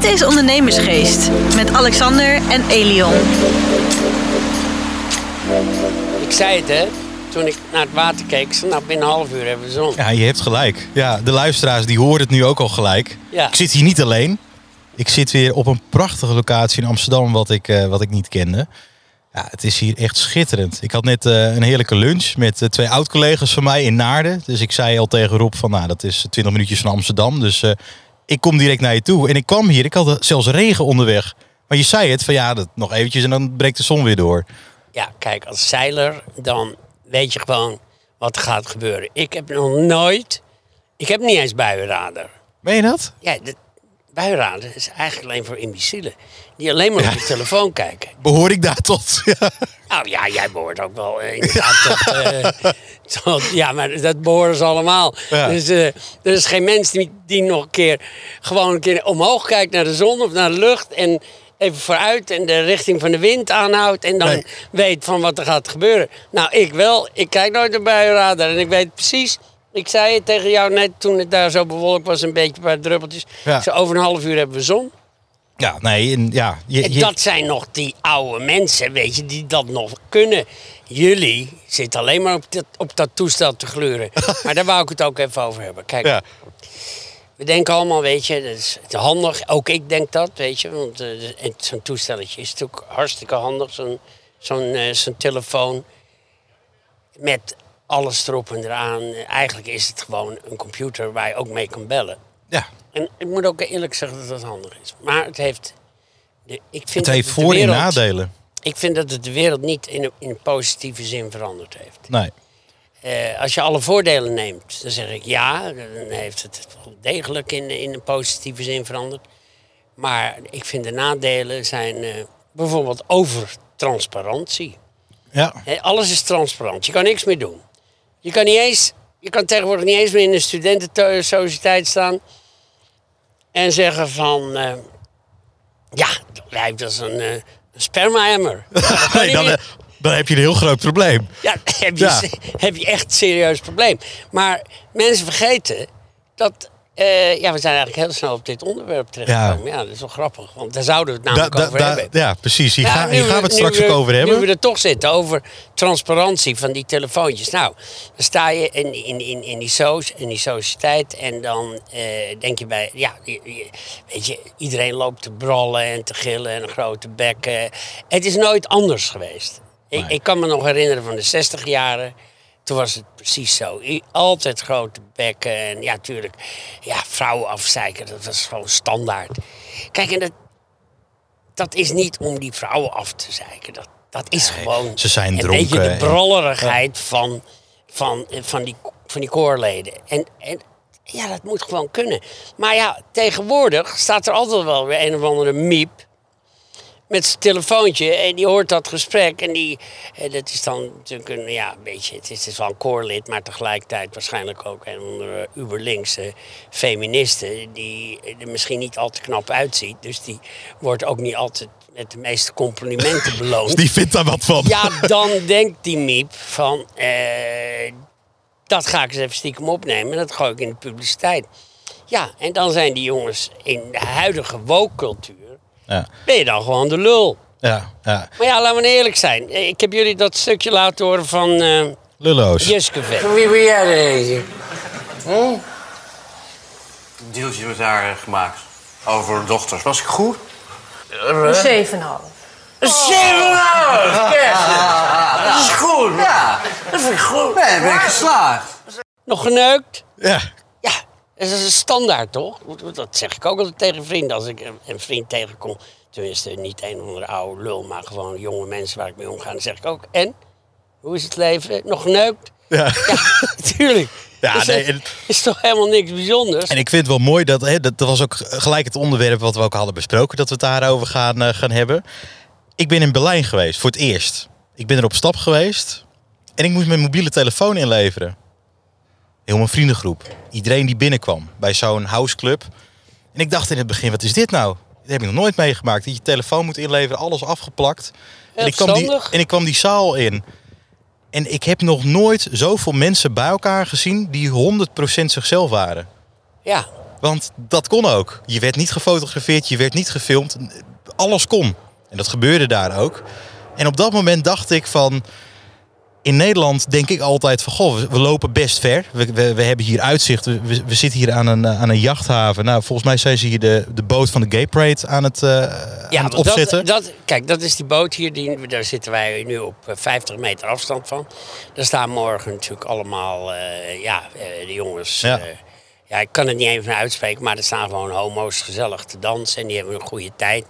Dit is Ondernemersgeest met Alexander en Elion. Ik zei het, hè. Toen ik naar het water keek, ze nou binnen een half uur hebben we zon. Ja, je hebt gelijk. Ja, de luisteraars die horen het nu ook al gelijk. Ja. Ik zit hier niet alleen. Ik zit weer op een prachtige locatie in Amsterdam wat ik, eh, wat ik niet kende. Ja, het is hier echt schitterend. Ik had net eh, een heerlijke lunch met eh, twee oud-collega's van mij in Naarden. Dus ik zei al tegen Rob van, nou, dat is 20 minuutjes van Amsterdam. Dus eh, ik kom direct naar je toe. En ik kwam hier, ik had zelfs regen onderweg. Maar je zei het, van ja, dat nog eventjes en dan breekt de zon weer door. Ja, kijk, als zeiler, dan weet je gewoon wat er gaat gebeuren. Ik heb nog nooit... Ik heb niet eens buienradar. Meen je dat? Ja, de buienradar is eigenlijk alleen voor imbecielen. Die alleen maar op je telefoon kijken. Behoor ik daar tot? Ja. Nou ja, jij behoort ook wel eh, inderdaad tot, eh, tot- Ja, maar dat behoren ze allemaal. Ja. Dus eh, er is geen mens die, die nog een keer... gewoon een keer omhoog kijkt naar de zon of naar de lucht... en even vooruit en de richting van de wind aanhoudt... en dan Nee. weet van wat er gaat gebeuren. Nou, ik wel. Ik kijk nooit naar buienradar en ik weet precies... Ik zei het tegen jou net toen het daar zo bewolkt was, een beetje een paar druppeltjes. Ja. Zo over een half uur hebben we zon. Ja, nee, en ja. Je, dat zijn nog die oude mensen, weet je, die dat nog kunnen. Jullie zitten alleen maar op dat, op dat toestel te gluren. maar daar wou ik het ook even over hebben. Kijk, ja. we denken allemaal, weet je, dat is handig. Ook ik denk dat, weet je. Want eh, zo'n toestelletje is natuurlijk hartstikke handig. Zo'n zo'n eh, zo'n telefoon met alles erop en eraan. Eigenlijk is het gewoon een computer waar je ook mee kan bellen. ja. En ik moet ook eerlijk zeggen dat dat handig is. Maar het heeft... De, ik vind Het dat heeft de voor- en nadelen. Ik vind dat het de wereld niet in een, in positieve zin veranderd heeft. Nee. Eh, als je alle voordelen neemt, dan zeg ik ja, dan heeft het degelijk in, in een positieve zin veranderd. Maar ik vind de nadelen zijn eh, bijvoorbeeld overtransparantie. Ja. Alles is transparant. Je kan niks meer doen. Je kan, niet eens, je kan tegenwoordig niet eens meer in een studentensociëteit staan en zeggen van... eh, ja, dat lijkt als een, een sperma-emmer. Nee, dan, eh, dan heb je een heel groot probleem. Ja, heb je, Ja. heb je echt een serieus probleem. Maar mensen vergeten dat... eh, ja, we zijn eigenlijk heel snel op dit onderwerp terechtgekomen. Ja. dat is wel grappig, want daar zouden we het namelijk da- over da- hebben. ja, precies. Hier, Ja, ga- gaan we het straks we- ook over hebben. Nu we er toch zitten, over transparantie van die telefoontjes. Nou, dan sta je in, in, in, in, die, soos, in die sociëteit en dan eh, denk je bij... Ja, weet je, iedereen loopt te brallen en te gillen en een grote bek. eh. Het is nooit anders geweest. Ik, ik kan me nog herinneren van de 60 jaren. Toen was het precies zo. Altijd grote bekken. En ja, tuurlijk. Ja, vrouwen afzeiken, dat was gewoon standaard. Kijk, en dat, dat is niet om die vrouwen af te zeiken. Dat, dat is gewoon ze zijn een dronken beetje de brollerigheid van, van, van, die, van die koorleden. En, en ja, dat moet gewoon kunnen. Maar ja, tegenwoordig staat er altijd wel weer een of andere miep met zijn telefoontje en die hoort dat gesprek. En die, eh, dat is dan natuurlijk een, ja, een beetje, het is, is wel een koorlid, maar tegelijkertijd waarschijnlijk ook een onder uberlinkse feministen die er misschien niet al te knap uitziet. Dus die wordt ook niet altijd met de meeste complimenten beloond. Die vindt daar wat van. Ja, dan denkt die miep van, eh, dat ga ik eens even stiekem opnemen en dat gooi ik in de publiciteit. Ja, en dan zijn die jongens in de huidige woke-cultuur, Ja, ben je dan gewoon de lul. ja, ja. Maar ja, laten we eerlijk zijn. Eh, Ik heb jullie dat stukje laten horen van eh Lulloos. Jeske Vet. Wie ben jij er eentje? Een deeltje met haar gemaakt. Over dochters. Was ik goed? Een 7,5. Een 7,5! Kersen! Dat is goed! Ja, dat vind ik goed. Nee, ben ik geslaagd. Nog geneukt? Ja. Dat is een standaard toch? Dat zeg ik ook altijd tegen vrienden als ik een- vriend tegenkom. Tenminste, niet een of andere oude lul, maar gewoon jonge mensen waar ik mee omga. Dan zeg ik ook, en? Hoe is het leven? Nog geneukt? Ja. Ja, natuurlijk. Ja, Dus, nee, en- is toch helemaal niks bijzonders? En ik vind het wel mooi dat, hè, dat, dat was ook gelijk het onderwerp wat we ook hadden besproken, dat we het daarover gaan, eh, gaan hebben. Ik ben in Berlijn geweest, voor het eerst. Ik ben er op stap geweest en ik moest mijn mobiele telefoon inleveren. Heel mijn vriendengroep. Iedereen die binnenkwam bij zo'n houseclub. En ik dacht in het begin, wat is dit nou? Dat heb ik nog nooit meegemaakt. Dat je telefoon moet inleveren, alles afgeplakt. En ik, kwam die, en ik kwam die zaal in. En ik heb nog nooit zoveel mensen bij elkaar gezien die 100% zichzelf waren. Ja, Want dat kon ook. Je werd niet gefotografeerd, je werd niet gefilmd. Alles kon. En dat gebeurde daar ook. En op dat moment dacht ik van... In Nederland denk ik altijd van... Goh, we, lopen best ver. We, we, we hebben hier uitzicht. We, zitten hier aan een, eh, aan een jachthaven. Nou, volgens mij zijn ze hier de, de boot van de Gay Parade aan het, eh, aan het opzetten. Dat, dat, kijk, dat is die boot hier. Die, daar zitten wij nu op eh, 50 meter afstand van. Daar staan morgen natuurlijk allemaal, eh, ja, eh, de jongens. Ja. Ja. ja, ik kan het niet even uitspreken, maar er staan gewoon homo's gezellig te dansen. En die hebben een goede tijd.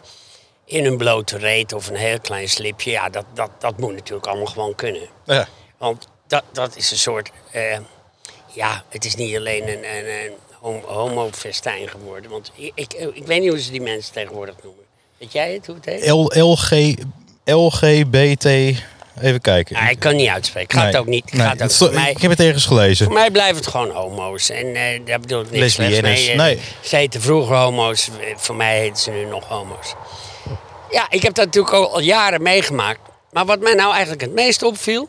In een blote reet of een heel klein slipje. Ja, dat, dat, dat moet natuurlijk allemaal gewoon kunnen. Ja. Want dat, dat is een soort. eh, ja, het is niet alleen een, een, een hom- homo-festijn geworden. Want ik, ik, ik weet niet hoe ze die mensen tegenwoordig noemen. Weet jij het, hoe het heet? L, LG, LGBT... Even kijken. Ja, ik kan niet uitspreken. Gaat Nee, het ook niet. nee, Gaat ook sto- Voor mij, Ik heb het ergens gelezen. voor mij blijft het gewoon homo's. En eh, daar bedoel ik niks Lesbiennes, mee. nee. Ze heten vroeger homo's. Voor mij heten ze nu nog homo's. Ja, ik heb dat natuurlijk al, jaren meegemaakt. Maar wat mij nou eigenlijk het meest opviel...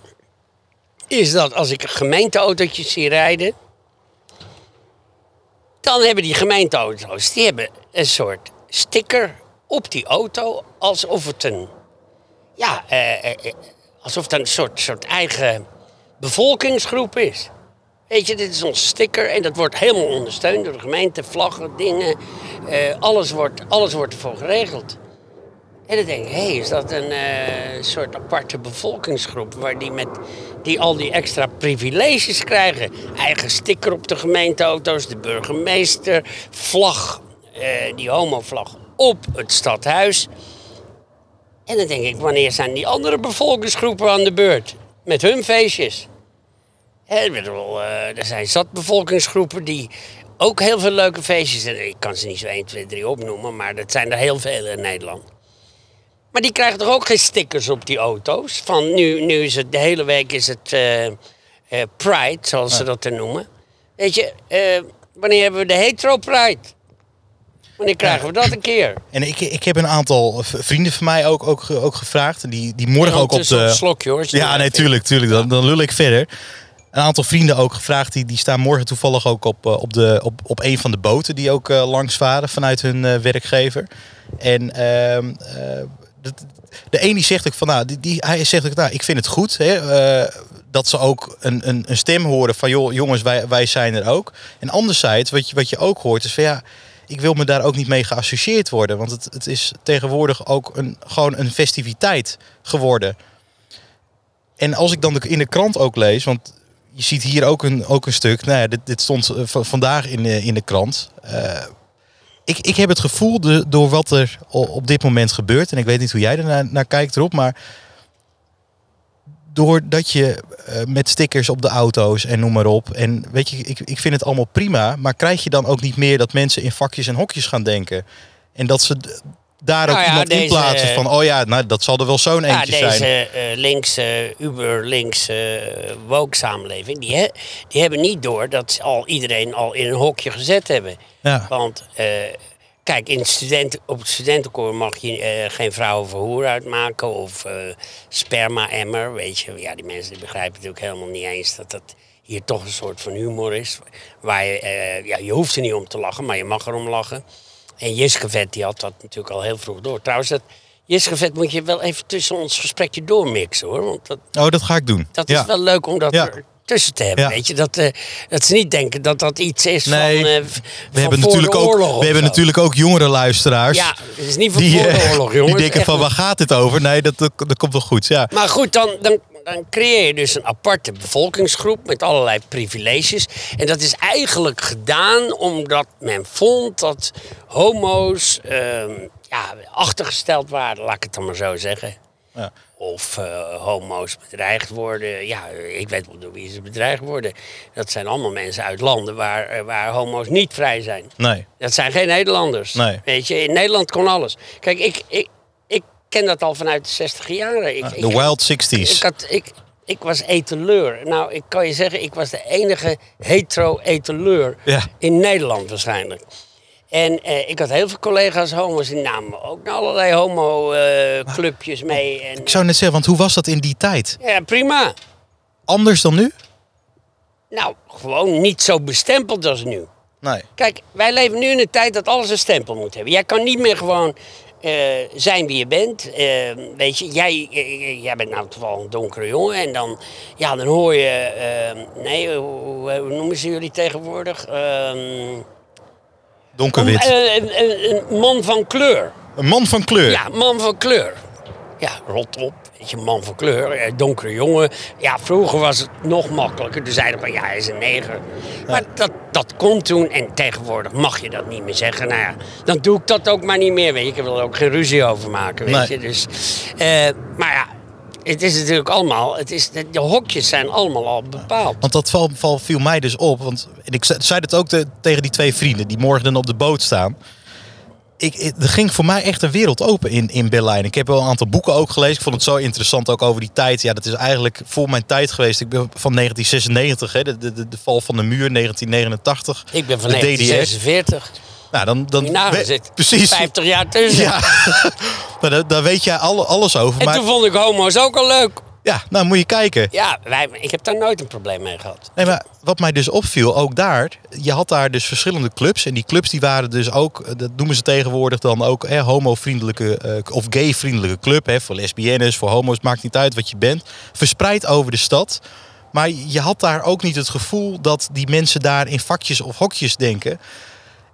is dat als ik gemeenteautootjes zie rijden... dan hebben die gemeenteauto's... die hebben een soort sticker op die auto... alsof het een... ja, eh, eh, eh, alsof het een soort, soort eigen bevolkingsgroep is. Weet je, dit is ons sticker en dat wordt helemaal ondersteund door de gemeente, vlaggen, dingen. eh, alles, wordt, alles wordt ervoor geregeld. En dan denk ik, hé, is dat een eh, soort aparte bevolkingsgroep... Waar die, met, die al die extra privileges krijgen? Eigen sticker op de gemeenteauto's, de burgemeester, vlag, eh, die homovlag op het stadhuis. En dan denk ik, wanneer zijn die andere bevolkingsgroepen aan de beurt? Met hun feestjes. Ik eh, er zijn zat bevolkingsgroepen die ook heel veel leuke feestjes hebben. Ik kan ze niet zo 1, 2, 3 opnoemen, maar dat zijn er heel veel in Nederland. Maar die krijgen toch ook geen stickers op die auto's? Van nu, nu is het de hele week is het eh, eh, Pride, zoals ze dat dan noemen. Weet je, eh, wanneer hebben we de hetero Pride? Wanneer krijgen we dat een keer? En ik, ik heb een aantal vrienden van mij ook, ook, ook gevraagd. Die, die morgen En ook op de... een slokje, hoor, Ja, nee, tuurlijk, tuurlijk. Dan, dan lul ik verder. Een aantal vrienden ook gevraagd. Die, die staan morgen toevallig ook op, op, de, op, op een van de boten die ook langs varen vanuit hun werkgever. En ehm, de een die zegt ook van, nou, die, die, hij zegt ook, nou, ik vind het goed hè, eh, dat ze ook een, een, een stem horen van, joh, jongens, wij, wij zijn er ook. En anderzijds, wat je, wat je ook hoort, is van, ja, ik wil me daar ook niet mee geassocieerd worden. Want het, het is tegenwoordig ook een, gewoon een festiviteit geworden. En als ik dan in de krant ook lees, want je ziet hier ook een, ook een stuk. Nou ja, dit, dit stond eh, vandaag in de, in de krant. Eh, ik, ik heb het gevoel de, door wat er op dit moment gebeurt. En ik weet niet hoe jij er naar, naar kijkt erop. Maar doordat je eh, met stickers op de auto's en noem maar op. En weet je, ik, ik vind het allemaal prima. Maar krijg je dan ook niet meer dat mensen in vakjes en hokjes gaan denken? En dat ze daar ook Nou ja, iemand in plaatsen van... Oh ja, nou, dat zal er wel zo'n Ja, eentje deze zijn. eh uber-linkse, uber-linkse woke samenleving, die, he- die hebben niet door dat ze al iedereen al in een hokje gezet hebben. Ja. Want eh, kijk, in studenten, op het studentenkoor mag je eh, geen vrouwen voor hoer uitmaken of eh, sperma-emmer, weet je. Ja, die mensen die begrijpen natuurlijk helemaal niet eens dat dat hier toch een soort van humor is. Waar je, eh, ja, je hoeft er niet om te lachen, maar je mag erom lachen. En Jiskevet die had dat natuurlijk al heel vroeg door. Trouwens, dat Jiskevet moet je wel even tussen ons gesprekje doormixen hoor. Want dat, Oh, dat ga ik doen. dat ja. is wel leuk om dat Ja. tussen te hebben. Ja. Weet je? Dat, eh, dat ze niet denken dat dat iets is Nee, van, eh, we van hebben, natuurlijk ook, we hebben zo. natuurlijk ook jongere luisteraars. Ja, het is niet van die, voor de eh, oorlog, jongens. die denken van waar gaat dit over? Nee, dat, dat, dat komt wel goed. Ja. Maar goed, dan, dan, dan creëer je dus een aparte bevolkingsgroep met allerlei privileges. En dat is eigenlijk gedaan omdat men vond dat homo's ehm, ja, achtergesteld waren, laat ik het dan maar zo zeggen. Ja. Of eh, homo's bedreigd worden. Ja, ik weet wel door wie ze bedreigd worden. Dat zijn allemaal mensen uit landen waar, eh, waar homo's niet vrij zijn. Nee. Dat zijn geen Nederlanders. Nee. Weet je, in Nederland kon alles. Kijk, ik, ik ken dat al vanuit de 60 jaren. Ik, De ik- Wild Sixties. ik, had, ik, ik was eteleur. Nou, ik kan je zeggen, ik was de enige hetero-eteleur Ja. in Nederland waarschijnlijk. En eh, ik had heel veel collega's homo's, die namen ook naar allerlei homo-clubjes mee. En, Ik zou net zeggen, want hoe was dat in die tijd? ja, prima. Anders dan nu? Nou, gewoon niet zo bestempeld als nu. Nee. Kijk, wij leven nu in een tijd dat alles een stempel moet hebben. Jij kan niet meer gewoon eh, zijn wie je bent. Eh, weet je, jij, eh, jij bent nou toevallig een donkere jongen en dan, ja, dan hoor je, nee, hoe, noemen ze jullie tegenwoordig? Ehm, Donkerwit. een, een, een man van kleur. Een man van kleur. Ja, man van kleur. Ja, rot op. Weet je, man van kleur, eh, donkere jongen. Ja, vroeger was het nog makkelijker. Toen zeiden van, ja, hij is een neger. Maar dat, dat kon toen en tegenwoordig mag je dat niet meer zeggen. Nou ja, dan doe ik dat ook maar niet meer. Weet je, ik wil er ook geen ruzie over maken, weet Nee. je. Dus, eh, maar ja, het is natuurlijk allemaal... Het is, de, hokjes zijn allemaal al bepaald. Want dat val, val, viel mij dus op. Want en ik ze- zei het ook te- tegen die twee vrienden die morgen dan op de boot staan. Ik, er ging voor mij echt een wereld open in, in Berlijn. Ik heb wel een aantal boeken ook gelezen. Ik vond het zo interessant ook over die tijd. Ja, dat is eigenlijk voor mijn tijd geweest. Ik ben van 1996, hè, de, de, de, de val van de muur, 1989. Ik ben van de DDR. 1946. Nou, dan, dan we- zit precies. 50 jaar tussen. Ja, maar daar, daar weet jij alle, alles over. En Maar toen vond ik homo's ook al leuk. Ja, nou moet je kijken. Ja, wij, ik heb daar nooit een probleem mee gehad. Nee, maar wat mij dus opviel, ook daar, je had daar dus verschillende clubs. En die clubs die waren dus ook, eh, dat noemen ze tegenwoordig dan ook, hè, homo-vriendelijke eh, of gay-vriendelijke club. Hè, voor lesbiennes, voor homo's, maakt niet uit wat je bent. Verspreid over de stad. Maar je had daar ook niet het gevoel dat die mensen daar in vakjes of hokjes denken.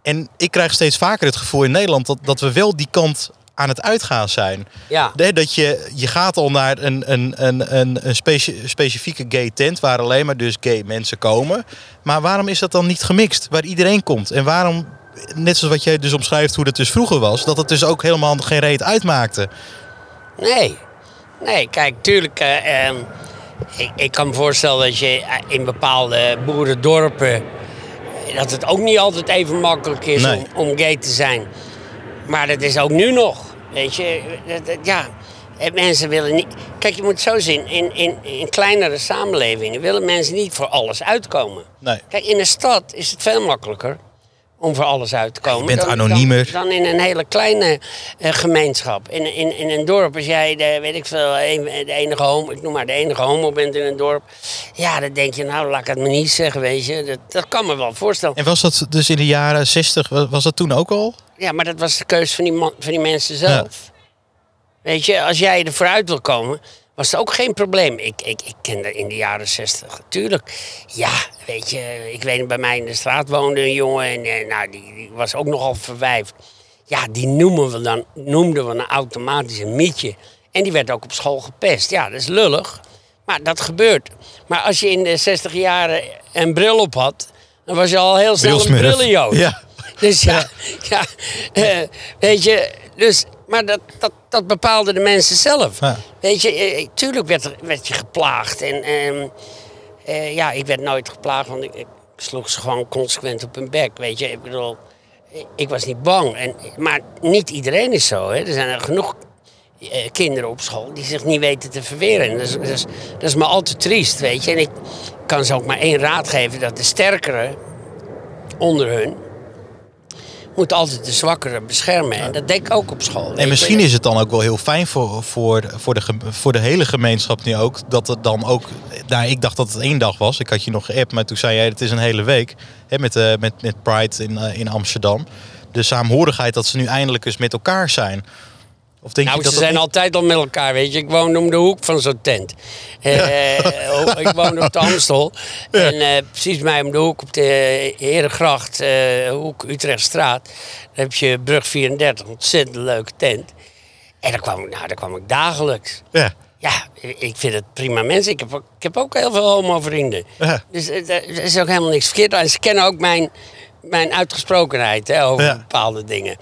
En ik krijg steeds vaker het gevoel in Nederland dat, dat we wel die kant aan het uitgaan zijn. Ja. Nee, dat je, je gaat al naar een, een, een, een, een speci- specifieke gay tent waar alleen maar dus gay mensen komen. Maar waarom is dat dan niet gemixt? Waar iedereen komt. En waarom, net zoals wat jij dus omschrijft hoe dat dus vroeger was, dat het dus ook helemaal geen reet uitmaakte. Nee. Nee, kijk, tuurlijk. eh, ehm, ik, ik kan me voorstellen dat je eh, in bepaalde boerendorpen. dat het ook niet altijd even makkelijk is Nee. om, om gay te zijn. Maar dat is ook nu nog. Weet je, dat- dat- ja. eh, Mensen willen niet. Kijk, je moet het zo zien. In, in, in kleinere samenlevingen willen mensen niet voor alles uitkomen. Nee. Kijk, in een stad is het veel makkelijker om voor alles uit te komen. bent dan- anoniemer. Dan, dan in een hele kleine eh, gemeenschap. In, in, in een dorp, als jij, de, weet ik veel, de enige homo, ik noem maar de enige homo bent in een dorp. Ja, dan denk je, nou, laat ik het me niet zeggen, weet je. Dat, dat kan me wel voorstellen. En was dat dus in de jaren 60, wa- was dat toen ook al? Ja, maar dat was de keuze van die, man, van die mensen zelf. Weet je, als jij er vooruit wil komen, was het ook geen probleem. Ik, ik, ik kende in de jaren zestig, tuurlijk. Ja, weet je, ik weet bij mij in de straat woonde een jongen en eh, nou, die, die was ook nogal verwijfd. Ja, die noemen we dan, noemden we een automatisch een mietje. En die werd ook op school gepest. Ja, dat is lullig. Maar dat gebeurt. Maar als je in de 60 jaren een bril op had, dan was je al heel snel een brillenjood. Ja. Dus ja, ja eh, weet je, dus, maar dat, dat, dat bepaalden de mensen zelf. Ja. Weet je, eh, tuurlijk werd, er, werd je geplaagd. En ehm, eh, ja, ik werd nooit geplaagd, want ik, ik sloeg ze gewoon consequent op hun bek. Weet je, ik bedoel, ik, was niet bang. En, maar niet iedereen is zo. Hè. Er zijn er genoeg eh, kinderen op school die zich niet weten te verweren. En dat, is, dat, is, dat is me altijd triest, weet je. En ik kan ze ook maar één raad geven, dat de sterkere onder hun moet altijd de zwakkere beschermen. En dat denk ik ook op school. En misschien is het dan ook wel heel fijn voor, voor, voor, de, voor de hele gemeenschap nu ook. Dat het dan ook. Nou, ik dacht dat het één dag was. Ik had je nog geappt, maar toen zei jij het is een hele week. Hè, met, eh, met, met Pride in, eh, in Amsterdam. De saamhorigheid dat ze nu eindelijk eens met elkaar zijn. Of denk Nou, je dat ze zijn niet- altijd al met elkaar, weet je. Ik woon om de hoek van zo'n tent. Eh, eh, ik woon op de Amstel. En eh, precies mij om de hoek op de Herengracht, eh hoek Utrechtstraat. Daar heb je brug 34, een ontzettend leuke tent. En daar kwam, ik- nou, daar kwam ik dagelijks. Ja. Ja, ik vind het prima mensen. Ik heb ook, ik heb ook heel veel homo-vrienden. Ja. Dus er is ook helemaal niks verkeerd aan. Ze kennen ook mijn, mijn uitgesprokenheid hè, over bepaalde dingen.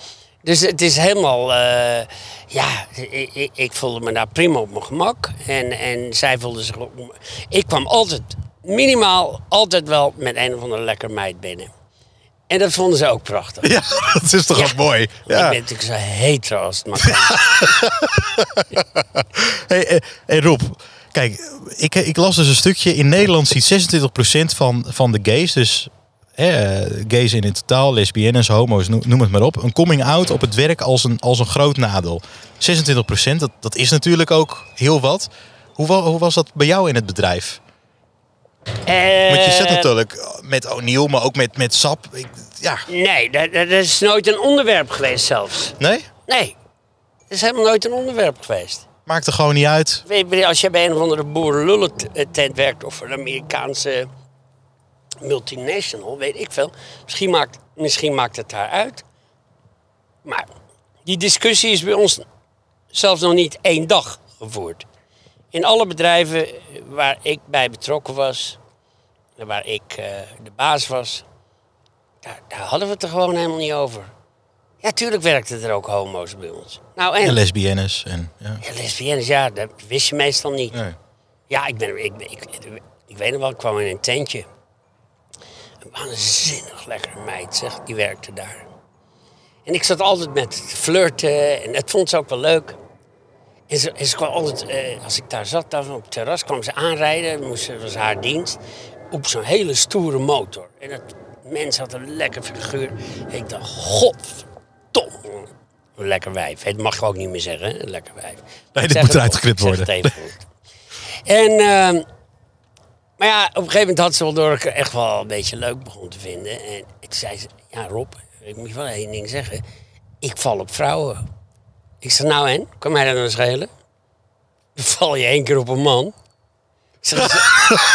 Dus het is helemaal... eh, ja, ik, ik, ik voelde me daar prima op mijn gemak. En, en zij voelden zich... Op, ik kwam altijd, minimaal, altijd wel met een of andere lekker meid binnen. En dat vonden ze ook prachtig. ja, dat is toch Ja. ook mooi. Ik Ja. ben natuurlijk zo hetero als het maar kan. Hey, eh, hey Rob, kijk, ik, ik las dus een stukje. In Nederland ziet 26% van, van de gays, dus gays in het totaal, lesbiennes, homo's, noem, het maar op, een coming out op het werk als een, als een groot nadeel. 26%, dat, dat is natuurlijk ook heel wat. Hoe, hoe was dat bij jou in het bedrijf? Eh, Want je zit natuurlijk met O'Neill, maar ook met, met Sap. Ik, ja, Nee, dat, dat is nooit een onderwerp geweest zelfs. nee? Nee, dat is helemaal nooit een onderwerp geweest. Maakt er gewoon niet uit. Als je bij een of andere boerenlullen tent werkt of een Amerikaanse multinational, weet ik veel. Misschien maakt, misschien maakt het daar uit. Maar die discussie is bij ons zelfs nog niet één dag gevoerd. In alle bedrijven waar ik bij betrokken was, waar ik eh, de baas was, daar, daar hadden we het er gewoon helemaal niet over. Ja, tuurlijk werkten er ook homo's bij ons. Nou, en En lesbiennes. En, ja. ja, lesbiennes, ja, dat wist je meestal niet. Nee. Ja, ik, ben, ik, ik, ik, weet nog wel, ik kwam in een tentje. Een waanzinnig lekkere meid, zeg, die werkte daar. En ik zat altijd met te flirten en het vond ze ook wel leuk. En ze, en ze kwam altijd, eh, als ik daar zat, dan op het terras, kwam ze aanrijden, moest, dat was haar dienst, op zo'n hele stoere motor. En dat mens had een lekker figuur. En ik dacht, godverdomme, een lekker wijf. Het mag je ook niet meer zeggen, hè, een lekker wijf. dit Ik zeg moet eruit geknipt worden. En, ehm, maar ja, op een gegeven moment had ze wel door ik echt wel een beetje leuk begon te vinden. En toen zei ze, ja Rob, ik moet je wel één ding zeggen. Ik val op vrouwen. Ik zei, nou en? Kan mij dat nou schelen? Dan val je één keer op een man. Ik Zeg, ze-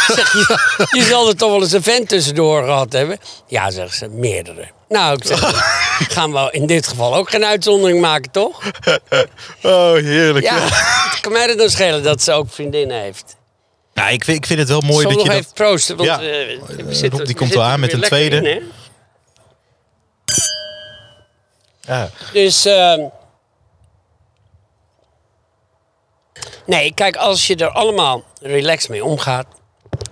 zeg, je, je zal er toch wel eens een vent tussendoor gehad hebben. Ja, zegt ze, meerdere. Nou, ik zeg, gaan we in dit geval ook geen uitzondering maken, toch? Oh, heerlijk. Ja, kan mij dat nou schelen dat ze ook vriendinnen heeft? Ja, ik, vind, ik vind het wel mooi Zal dat je nog dat... even proosten, want Ja. eh, we Eh, zitten- Rob, die komt wel aan met een tweede. in? Ja. Dus, ehm, nee, kijk, als je er allemaal relaxed mee omgaat,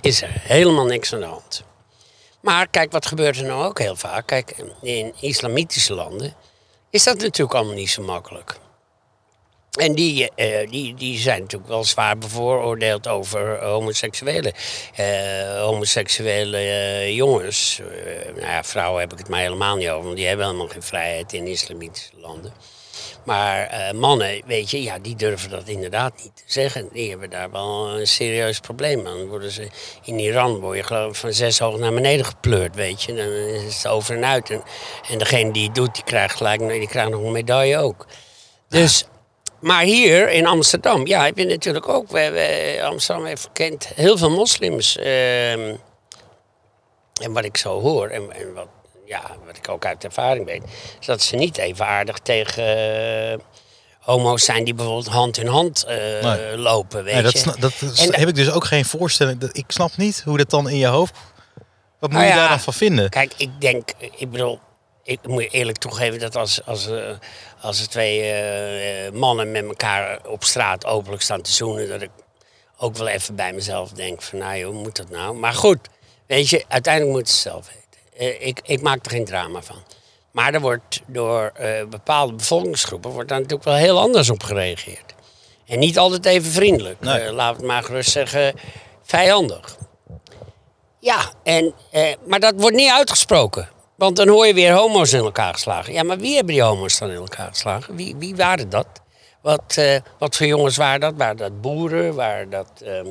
is er helemaal niks aan de hand. Maar kijk, wat gebeurt er nou ook heel vaak? Kijk, in islamitische landen is dat natuurlijk allemaal niet zo makkelijk. En die, eh, die, die zijn natuurlijk wel zwaar bevooroordeeld over homoseksuele, eh, homoseksuele eh, jongens. Eh, nou ja, vrouwen heb ik het maar helemaal niet over, want die hebben helemaal geen vrijheid in islamitische landen. Maar mannen, weet je, ja, die durven dat inderdaad niet te zeggen. Die hebben daar wel een serieus probleem aan. Dan worden ze, in Iran word je geloof van zes hoog naar beneden gepleurd, weet je. Dan is het over en uit. En, en degene die het doet, die krijgt gelijk die krijgt nog een medaille ook. Dus, maar hier in Amsterdam, ja, heb je natuurlijk ook... We, we- Amsterdam heeft gekend heel veel moslims. ehm, en wat ik zo hoor, en, en wat, ja, wat ik ook uit ervaring weet, is dat ze niet even aardig tegen eh, homo's zijn die bijvoorbeeld hand in hand eh, Nee. lopen. Weet Nee, dat je. dat En heb ik dus ook geen voorstelling. Dat- Ik snap niet hoe dat dan in je hoofd... Wat moet Nou je ja, daar dan van vinden? Kijk, ik denk, ik bedoel, ik moet eerlijk toegeven dat als, als, eh, als er twee eh, mannen met elkaar op straat openlijk staan te zoenen, dat ik ook wel even bij mezelf denk van, nou joh, hoe moet dat nou? Maar goed, weet je, uiteindelijk moet ze zelf weten. Eh, ik, ik maak er geen drama van. Maar er wordt door bepaalde bevolkingsgroepen wordt daar natuurlijk wel heel anders op gereageerd. En niet altijd even vriendelijk. Nee. Laat het maar gerust zeggen, vijandig. Ja, en, maar dat wordt niet uitgesproken. Want dan hoor je weer homo's in elkaar geslagen. Ja, maar wie hebben die homo's dan in elkaar geslagen? Wie, wie waren dat? Wat, eh, wat voor jongens waren dat? Waren dat boeren? Waren dat ehm,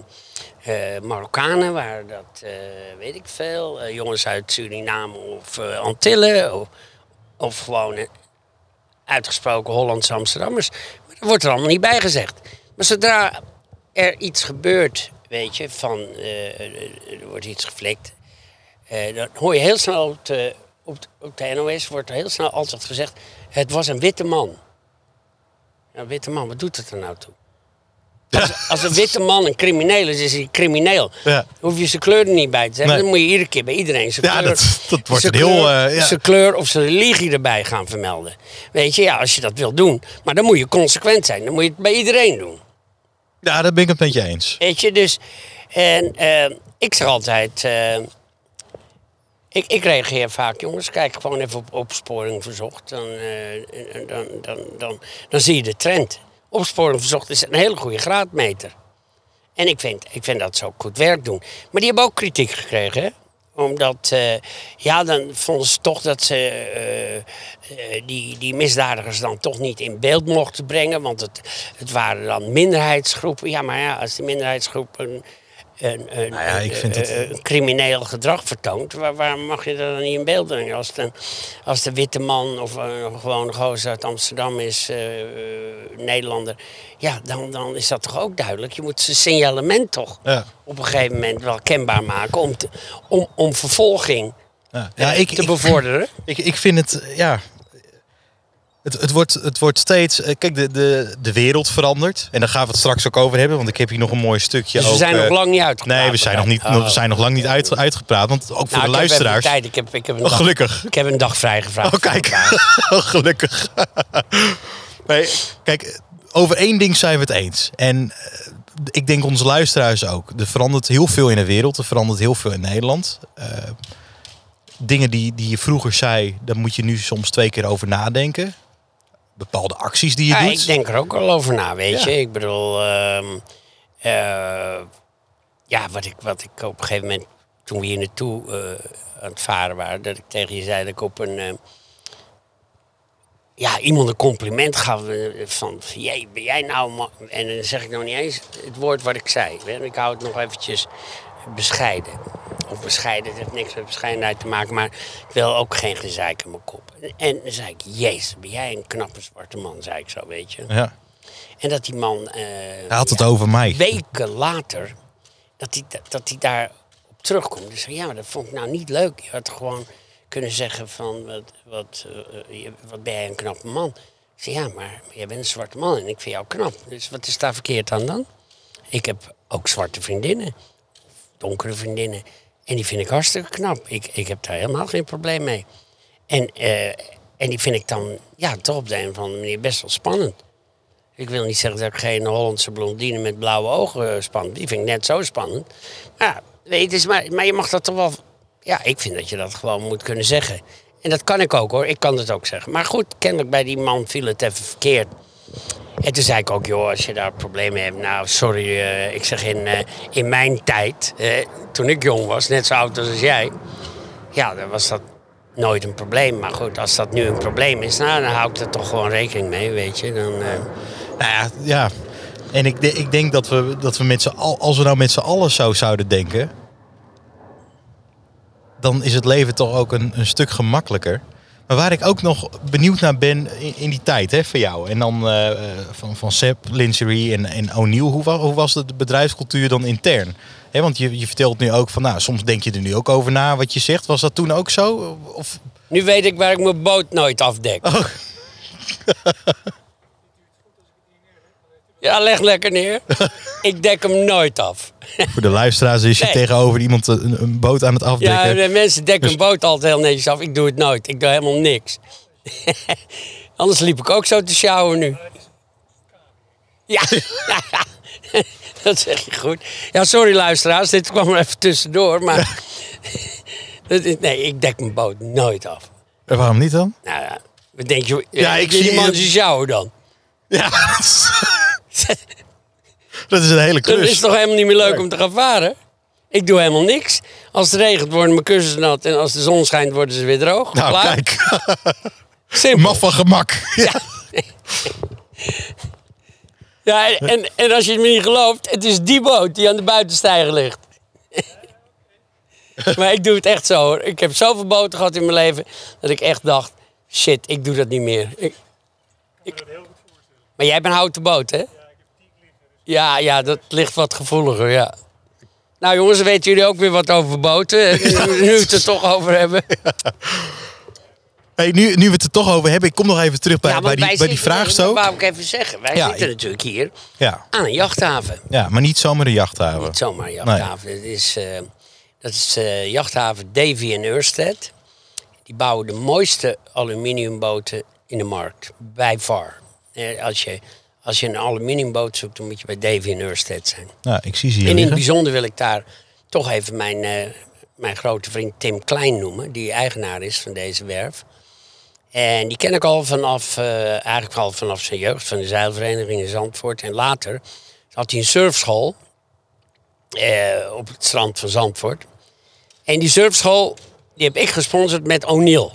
eh, Marokkanen? Waren dat, eh, weet ik veel, jongens uit Suriname of Antillen? Of, of gewoon uitgesproken Hollandse Amsterdammers. Maar dat wordt er allemaal niet bij gezegd. Maar zodra er iets gebeurt, weet je, van er wordt iets geflikt, dan hoor je heel snel op op, de, op de NOS wordt heel snel altijd gezegd: het was een witte man. Ja, een witte man, wat doet het er nou toe? Als, als een witte man een crimineel is, is hij crimineel. Ja. Hoef je zijn kleur er niet bij te zeggen. Nee. Dan moet je iedere keer bij iedereen zijn Ja, kleur, dat- dat wordt zijn een heel, kleur- eh, ja. zijn kleur of zijn religie erbij gaan vermelden. Weet je, ja, als je dat wil doen. Maar dan moet je consequent zijn. Dan moet je het bij iedereen doen. Ja, daar ben ik het met je eens. Weet je, dus... En eh, ik zeg altijd... eh, ik, ik reageer vaak, jongens, kijk gewoon even op opsporing verzocht. Dan, eh, dan, dan, dan, dan zie je de trend. Opsporing verzocht is een hele goede graadmeter. En ik vind, ik vind dat ze ook goed werk doen. Maar die hebben ook kritiek gekregen? Omdat, eh, ja, dan vonden ze toch dat ze eh, die, die misdadigers dan toch niet in beeld mochten brengen. Want het, het waren dan minderheidsgroepen. Ja, maar ja, als die minderheidsgroepen een, een, Nou ja, ik vind een- het- crimineel gedrag vertoont, waar, mag je dat dan niet in beeld brengen? Als, een, als de witte man of een gewone gozer uit Amsterdam is, eh, eh, Nederlander, ja, dan, dan is dat toch ook duidelijk. Je moet zijn signalement toch Ja. op een gegeven moment wel kenbaar maken om, te, om, om vervolging Ja, ja ik, te ik, bevorderen. ik, ik vind het, ja... Het, het, wordt, het wordt steeds... eh, Kijk, de, de, de wereld verandert. En daar gaan we het straks ook over hebben. Want ik heb hier nog een mooi stukje Dus we zijn eh, nog lang niet uitgepraat. Nee, we zijn nog, niet, Oh. we zijn nog lang niet uit, uitgepraat. Want ook voor Nou, de heb luisteraars... tijd. Ik heb, ik heb een Oh, dag, gelukkig. ik heb een dag vrijgevraagd. Oh, kijk. Oh, gelukkig. nee, kijk, over één ding zijn we het eens. En eh, ik denk onze luisteraars ook. Er verandert heel veel in de wereld. Er verandert heel veel in Nederland. Dingen die, die je vroeger zei, daar moet je nu soms twee keer over nadenken. Bepaalde acties die je Ja, doet. ik denk er ook wel over na, weet Ja. je. Ik bedoel, ehm, eh, ja, wat ik, wat ik op een gegeven moment, toen we hier naartoe eh, aan het varen waren, dat ik tegen je zei dat ik op een, eh, ja, iemand een compliment gaf van, jee, ben jij nou, man? En dan zeg ik nog niet eens het woord wat ik zei. Ik hou het nog eventjes bescheiden. Of bescheiden, het heeft niks met bescheidenheid te maken, maar ik wil ook geen gezeik in mijn kop. En dan zei ik, jezus, ben jij een knappe zwarte man, zei ik zo, weet je. Ja. En dat die man... eh, Hij had het ja, over mij. Weken later, dat hij, dat hij daar op terugkomt. Dus ja, maar dat vond ik nou niet leuk. Je had gewoon kunnen zeggen van, wat, wat, eh, je- wat ben jij een knappe man. Ik zei, ja, maar jij bent een zwarte man en ik vind jou knap. Dus wat is daar verkeerd aan dan? Ik heb ook zwarte vriendinnen. Donkere vriendinnen. En die vind ik hartstikke knap. Ik, ik heb daar helemaal geen probleem mee. En, eh, en die vind ik dan, ja, toch op de een of andere manier best wel spannend. Ik wil niet zeggen dat ik geen Hollandse blondine met blauwe ogen eh, spannend. Die vind ik net zo spannend. Maar, weet het maar, maar je mag dat toch wel. Ja, ik vind dat je dat gewoon moet kunnen zeggen. En dat kan ik ook hoor. Ik kan dat ook zeggen. Maar goed, kennelijk bij die man viel het even verkeerd. En toen zei ik ook, joh, als je daar problemen hebt. Nou, sorry, eh, ik zeg in, eh, in mijn tijd, eh, toen ik jong was, net zo oud als jij. Ja, dan was dat nooit een probleem. Maar goed, als dat nu een probleem is, nou, dan hou ik er toch gewoon rekening mee, weet je. Dan, Nou ja, ja. En ik, ik denk dat we, dat we met z'n al, als we nou met z'n allen zo zouden denken, dan is het leven toch ook een, een stuk gemakkelijker. Maar waar ik ook nog benieuwd naar ben in, in die tijd hè, voor jou. En dan eh, eh, van, van Sepp, Lingerie en, en O'Neill. Hoe, hoe was de bedrijfscultuur dan intern? Hè, want je, je vertelt nu ook van, nou, soms denk je er nu ook over na wat je zegt. Was dat toen ook zo? Of, Nu weet ik waar ik mijn boot nooit afdek. Oh. ja, leg lekker neer. ik dek hem nooit af. voor de luisteraars is je Nee. tegenover iemand een, een boot aan het afdekken. Ja, de mensen dekken Dus- een boot altijd heel netjes af. Ik doe het nooit. Ik doe helemaal niks. Anders liep ik ook zo te sjouwen nu. Ja, dat zeg je goed. Ja, sorry luisteraars, dit kwam er even tussendoor. Maar nee, ik dek mijn boot nooit af. En waarom niet dan? Nou denk je? Ja, ik zie man je- die sjouwen dan. Ja, dat is, een hele Dat klus. is toch helemaal niet meer leuk om te gaan varen? Ik doe helemaal niks. Als het regent worden mijn kussens nat en als de zon schijnt worden ze weer droog. Nou, Klaar. kijk. Simpel. Maf van gemak. Ja. Ja, en, en, als je het me niet gelooft, het is die boot die aan de buitenstijger ligt. maar ik doe het echt zo hoor. Ik heb zoveel boten gehad in mijn leven dat ik echt dacht, shit, ik doe dat niet meer. Ik, ik- maar jij hebt een houten boot, hè? Ja, ja, dat ligt wat gevoeliger, ja. Nou jongens, weten jullie ook weer wat over boten. Nu nu we het er toch over hebben. Hey, nu, nu we het er toch over hebben, ik kom nog even terug bij, Ja, bij die, bij die vraagstoot. Dat wou ik even zeggen. Wij Ja, zitten natuurlijk hier Ja. aan een jachthaven. ja, maar niet zomaar een jachthaven. Niet zomaar een jachthaven. Dat is, eh, dat is eh, jachthaven Davy en Ørsted. Die bouwen de mooiste aluminiumboten in de markt. By far. Eh, als, je, als je een aluminiumboot zoekt, dan moet je bij Davy en Ørsted zijn. Ja, ik zie ze hier En in het bijzonder wil ik daar toch even mijn, eh, mijn grote vriend Tim Klein noemen. Die eigenaar is van deze werf. En die ken ik al vanaf, eh, eigenlijk al vanaf zijn jeugd, van de zeilvereniging in Zandvoort. En later had hij een surfschool eh, op het strand van Zandvoort. En die surfschool, die heb ik gesponsord met O'Neill.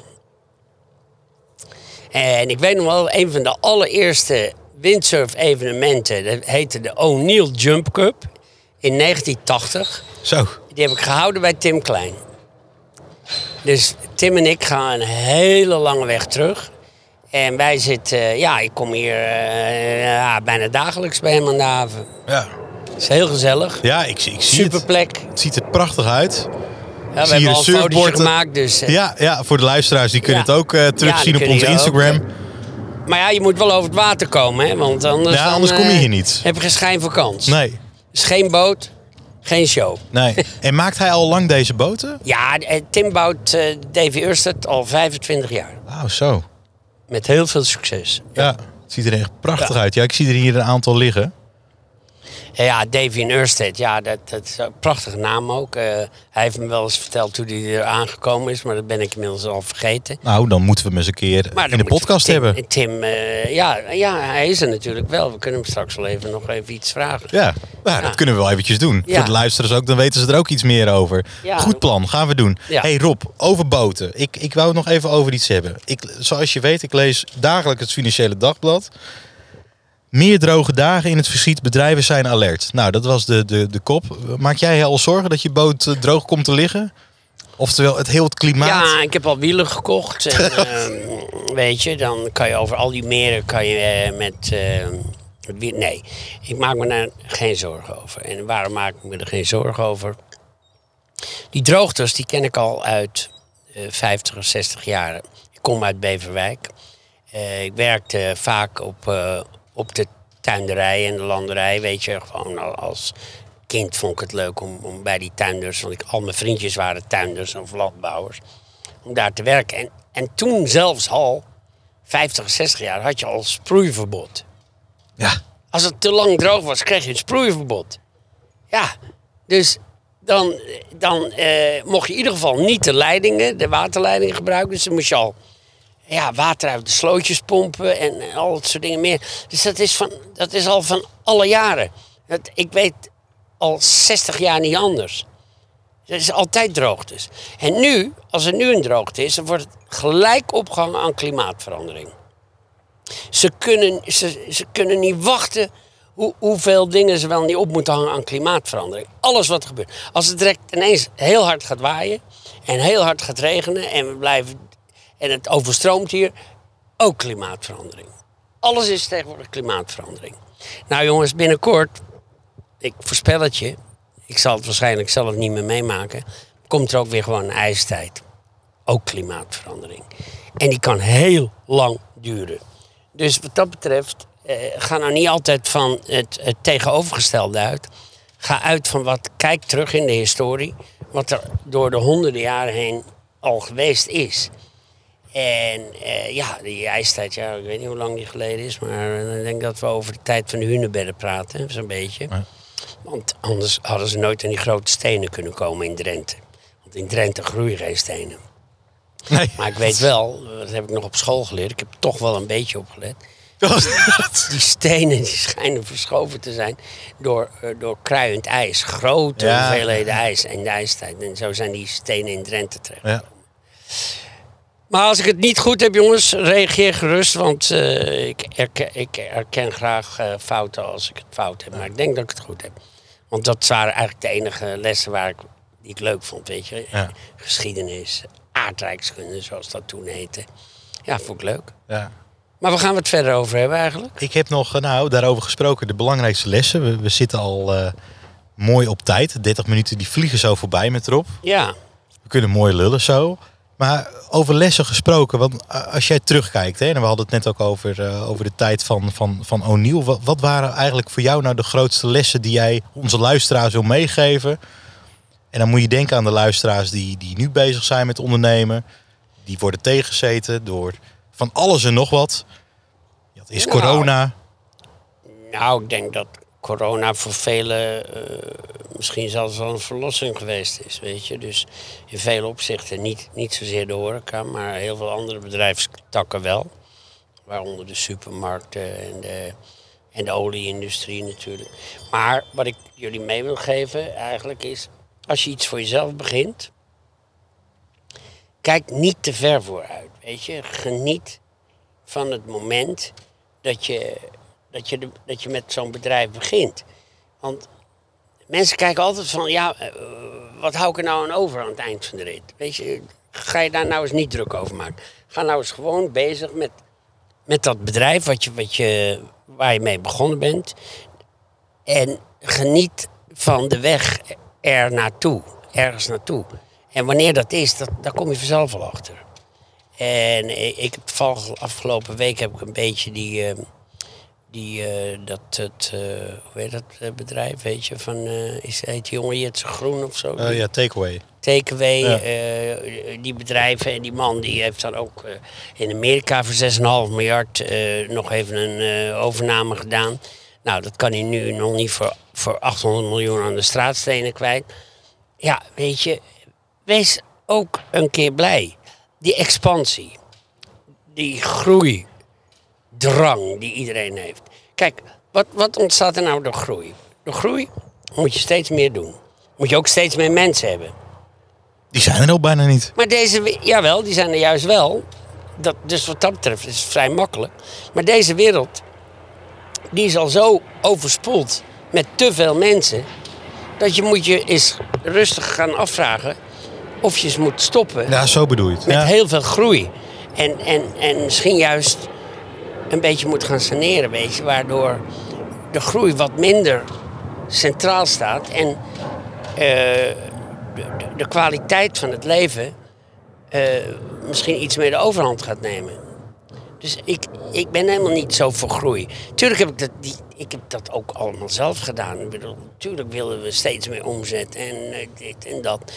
En ik weet nog wel, een van de allereerste windsurf-evenementen, dat heette de O'Neill Jump Cup in 1980. Zo. Die heb ik gehouden bij Tim Klein. Dus Tim en ik gaan een hele lange weg terug. En wij zitten, ja, ik kom hier eh, ja, bijna dagelijks bij hem aan de haven. Ja. Het is heel gezellig. Ja, ik, zie- ik zie Super het. plek. Het ziet er prachtig uit. Ja, we hebben al een fotootje surfboard. gemaakt. Dus, eh, Ja, ja, voor de luisteraars, die kunnen Ja. het ook eh, terugzien op onze ook, Instagram. Maar ja, je moet wel over het water komen, hè? Want anders, Ja, dan, anders kom je eh, hier niet. Heb je geen schijn van kans. Nee, Dus geen boot, geen show. nee. en maakt hij al lang deze boten? Ja, eh, Tim bouwt eh Davy al 25 jaar. Oh, zo. Met heel veel succes. Ja, het ziet er echt prachtig Ja. uit. Ja, ik zie er hier een aantal liggen. En ja, Davy in Urstedt, ja, dat, dat is een prachtige naam ook. Eh, hij heeft me wel eens verteld hoe hij er aangekomen is, maar dat ben ik inmiddels al vergeten. Nou, dan moeten we hem eens een keer Maar in de podcast Tim, hebben. Tim, eh, ja, ja, hij is er natuurlijk wel. We kunnen hem straks wel even nog even iets vragen. Ja, nou, Ja. dat kunnen we wel eventjes doen. Ja. Voor de luisteraars ook, dan weten ze er ook iets meer over. Ja. Goed plan, gaan we doen. Hey Rob, over boten. Ik, ik wou het nog even over iets hebben. Ik, zoals je weet, ik lees dagelijks het Financiële Dagblad. Meer droge dagen in het verschiet, bedrijven zijn alert. Nou, dat was de, de, de kop. Maak jij je al zorgen dat je boot eh, droog komt te liggen? Oftewel, het heel het klimaat. Ja, ik heb al wielen gekocht. En, ehm, weet je, dan kan je over al die meren kan je eh, met, ehm, Nee, ik maak me daar geen zorgen over. En waarom maak ik me er geen zorgen over? Die droogtes, die ken ik al uit eh 50 of 60 jaren. Ik kom uit Beverwijk. Eh, ik werkte vaak op, eh, op de tuinderij en de landerij. Weet je, gewoon al als kind vond ik het leuk om, om bij die tuinders... want ik, al mijn vriendjes waren tuinders of landbouwers... om daar te werken. En, en toen zelfs al, 50, 60 jaar, had je al sproeiverbod. Ja. Als het te lang droog was, kreeg je een sproeiverbod. Ja, dus dan, dan eh, mocht je in ieder geval niet de leidingen, de waterleidingen gebruiken. Dus dan moest je al ja, water uit de slootjes pompen en, en al dat soort dingen meer. Dus dat is, van, dat is al van alle jaren. Dat, ik weet al 60 jaar niet anders. Het is altijd droogtes. En nu, als er nu een droogte is, dan wordt het gelijk opgehangen aan klimaatverandering. Ze kunnen, ze, ze kunnen niet wachten hoe, hoeveel dingen ze wel niet op moeten hangen aan klimaatverandering. Alles wat er gebeurt. Als het direct ineens heel hard gaat waaien en heel hard gaat regenen en we blijven en het overstroomt hier, ook klimaatverandering. Alles is tegenwoordig klimaatverandering. Nou jongens, binnenkort, ik voorspel het je, ik zal het waarschijnlijk zelf niet meer meemaken, komt er ook weer gewoon een ijstijd. Ook klimaatverandering. En die kan heel lang duren. Dus wat dat betreft, eh, ga nou niet altijd van het, het tegenovergestelde uit. Ga uit van wat, kijk terug in de historie, wat er door de honderden jaren heen al geweest is. En eh, ja, die ijstijd, ja, ik weet niet hoe lang die geleden is, maar eh, ik denk dat we over de tijd van de hunebedden praten, zo'n beetje. Want anders hadden ze nooit aan die grote stenen kunnen komen in Drenthe. Want in Drenthe groeien geen stenen. Nee. Maar ik weet wel, dat heb ik nog op school geleerd, ik heb er toch wel een beetje opgelet. Die stenen die schijnen verschoven te zijn door, eh, door kruiend ijs. Grote Ja. hoeveelheden ijs in de ijstijd. En zo zijn die stenen in Drenthe terecht. Ja. Maar als ik het niet goed heb, jongens, reageer gerust. Want eh, ik, erken, ik erken graag eh, fouten als ik het fout heb. Maar ik denk dat ik het goed heb. Want dat waren eigenlijk de enige lessen waar ik, die ik leuk vond, weet je. Ja. Geschiedenis, aardrijkskunde, zoals dat toen heette. Ja, vond ik leuk. Ja. Maar waar gaan we het verder over hebben eigenlijk? Ik heb nog, eh, nou, daarover gesproken, de belangrijkste lessen. We, we zitten al mooi op tijd. 30 minuten, die vliegen zo voorbij met erop. Ja, We kunnen mooi lullen zo. Maar over lessen gesproken, want eh, als jij terugkijkt, hè, en we hadden het net ook over, eh, over de tijd van, van, van O'Neill. Wat, wat waren eigenlijk voor jou nou de grootste lessen die jij onze luisteraars wil meegeven? En dan moet je denken aan de luisteraars die, die nu bezig zijn met ondernemen. Die worden tegengezeten door van alles en nog wat. Is Nou. corona. nou, ik denk dat corona voor velen eh, misschien zelfs wel een verlossing geweest is, weet je. Dus in vele opzichten niet, niet zozeer de horeca, maar heel veel andere bedrijfstakken wel. Waaronder de supermarkten en de, en de olieindustrie natuurlijk. Maar wat ik jullie mee wil geven eigenlijk is, als je iets voor jezelf begint, kijk niet te ver vooruit, weet je. Geniet van het moment dat je, dat je, dat je met zo'n bedrijf begint. Want mensen kijken altijd van, ja, eh, wat hou ik er nou aan over aan het eind van de rit? Weet je, ga je daar nou eens niet druk over maken. Ga nou eens gewoon bezig met, met dat bedrijf wat je, wat je, waar je mee begonnen bent. En geniet van de weg er naartoe, ergens naartoe. En wanneer dat is, dat, daar kom je vanzelf wel achter. En ik, ik heb afgelopen week heb ik een beetje die, eh, die eh, dat het, eh, hoe heet dat eh, bedrijf, weet je, van, is, heet die jongen Jitse Groen of zo? Ja, takeaway. Takeaway, Ja. die bedrijven en die man die heeft dan ook in Amerika voor 6,5 miljard nog even een overname gedaan. Nou, dat kan hij nu nog niet voor, voor 800 miljoen aan de straatstenen kwijt. Ja, weet je, wees ook een keer blij. Die expansie, die groei, drang die iedereen heeft. Kijk, wat, wat ontstaat er nou door groei? Door groei moet je steeds meer doen. Moet je ook steeds meer mensen hebben. Die zijn er ook bijna niet. Maar deze, we- jawel, die zijn er juist wel. Dat, dus wat dat betreft is het vrij makkelijk. Maar deze wereld, die is al zo overspoeld met te veel mensen. Dat je moet je eens rustig gaan afvragen of je eens moet stoppen Ja, zo bedoel je het. met Ja. heel veel groei. En, en, en misschien juist een beetje moet gaan saneren, weet je, waardoor de groei wat minder centraal staat en eh, de, kwaliteit van het leven eh, misschien iets meer de overhand gaat nemen. Dus ik, ik ben helemaal niet zo voor groei. Tuurlijk heb ik dat, die, ik heb dat ook allemaal zelf gedaan. Ik bedoel, tuurlijk willen we steeds meer omzet en eh, dit en dat.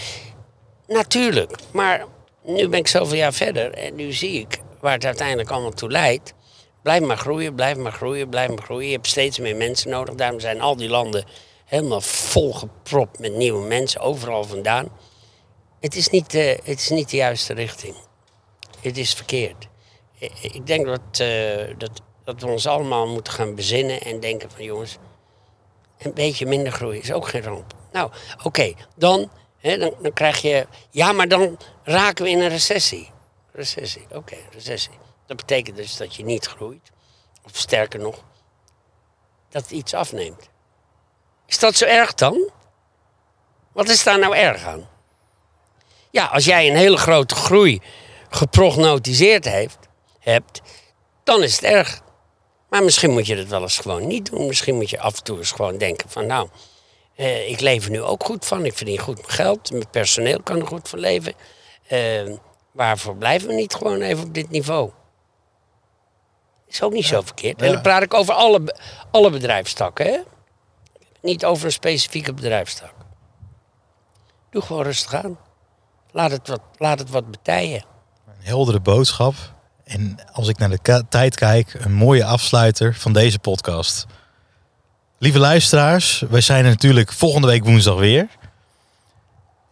Natuurlijk, maar nu ben ik zoveel jaar verder en nu zie ik waar het uiteindelijk allemaal toe leidt. Blijf maar groeien, blijf maar groeien, blijf maar groeien. Je hebt steeds meer mensen nodig. Daarom zijn al die landen helemaal volgepropt met nieuwe mensen, overal vandaan. Het is niet de, het is niet de juiste richting. Het is verkeerd. Ik denk dat, eh, dat, dat we ons allemaal moeten gaan bezinnen en denken van jongens, een beetje minder groei is ook geen ramp. Nou, oké, dan, dan, dan krijg je... Ja, maar dan raken we in een recessie. Recessie, oké, recessie. Dat betekent dus dat je niet groeit. Of sterker nog, dat iets afneemt. Is dat zo erg dan? Wat is daar nou erg aan? Ja, als jij een hele grote groei geprognotiseerd heeft, hebt, dan is het erg. Maar misschien moet je dat wel eens gewoon niet doen. Misschien moet je af en toe eens gewoon denken van nou, eh, ik leef nu ook goed van. Ik verdien goed mijn geld. Mijn personeel kan er goed van leven. Eh, waarvoor blijven we niet gewoon even op dit niveau? Is ook niet zo verkeerd. En dan praat ik over alle, alle bedrijfstakken. Hè? Niet over een specifieke bedrijfstak. Doe gewoon rustig aan. Laat het wat, laat het wat betijen. Een heldere boodschap. En als ik naar de tijd kijk, een mooie afsluiter van deze podcast. Lieve luisteraars, wij zijn er natuurlijk volgende week woensdag weer.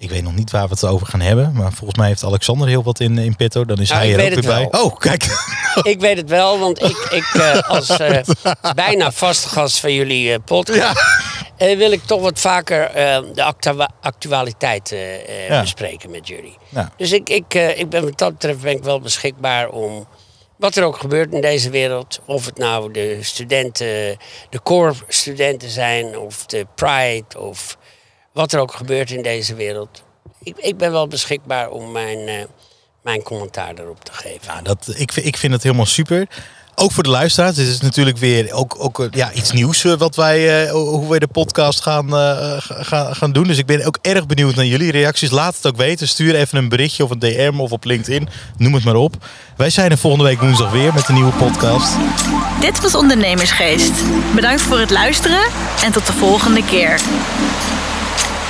Ik weet nog niet waar we het over gaan hebben, maar volgens mij heeft Alexander heel wat in, in petto. Dan is Nou, hij er ook weer bij. Oh, kijk. Ik weet het wel, want ik, ik eh, als eh, bijna vaste gast van jullie eh, podcast... wil ik toch wat vaker de actua- actualiteit Ja. bespreken met jullie. Dus ik, ik, ik ben wat dat betreft ben ik wel beschikbaar om... Wat er ook gebeurt in deze wereld, of het nou de studenten, de core studenten zijn, of de Pride, of wat er ook gebeurt in deze wereld. Ik, ik ben wel beschikbaar om mijn, eh, mijn commentaar daarop te geven. Nou, dat, ik, vind- ik vind het helemaal super. Ook voor de luisteraars. Dit is natuurlijk weer ook, ook eh, ja, iets nieuws eh, wat wij, eh, hoe wij de podcast gaan, eh, ga- gaan, gaan doen. Dus ik ben ook erg benieuwd naar jullie reacties. Laat het ook weten. Stuur even een berichtje of een DM of op LinkedIn. Noem het maar op. Wij zijn er volgende week woensdag weer met een nieuwe podcast. Dit was Ondernemersgeest. Bedankt voor het luisteren en tot de volgende keer.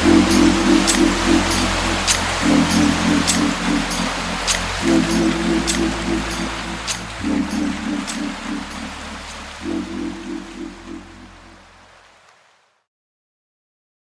Thank you.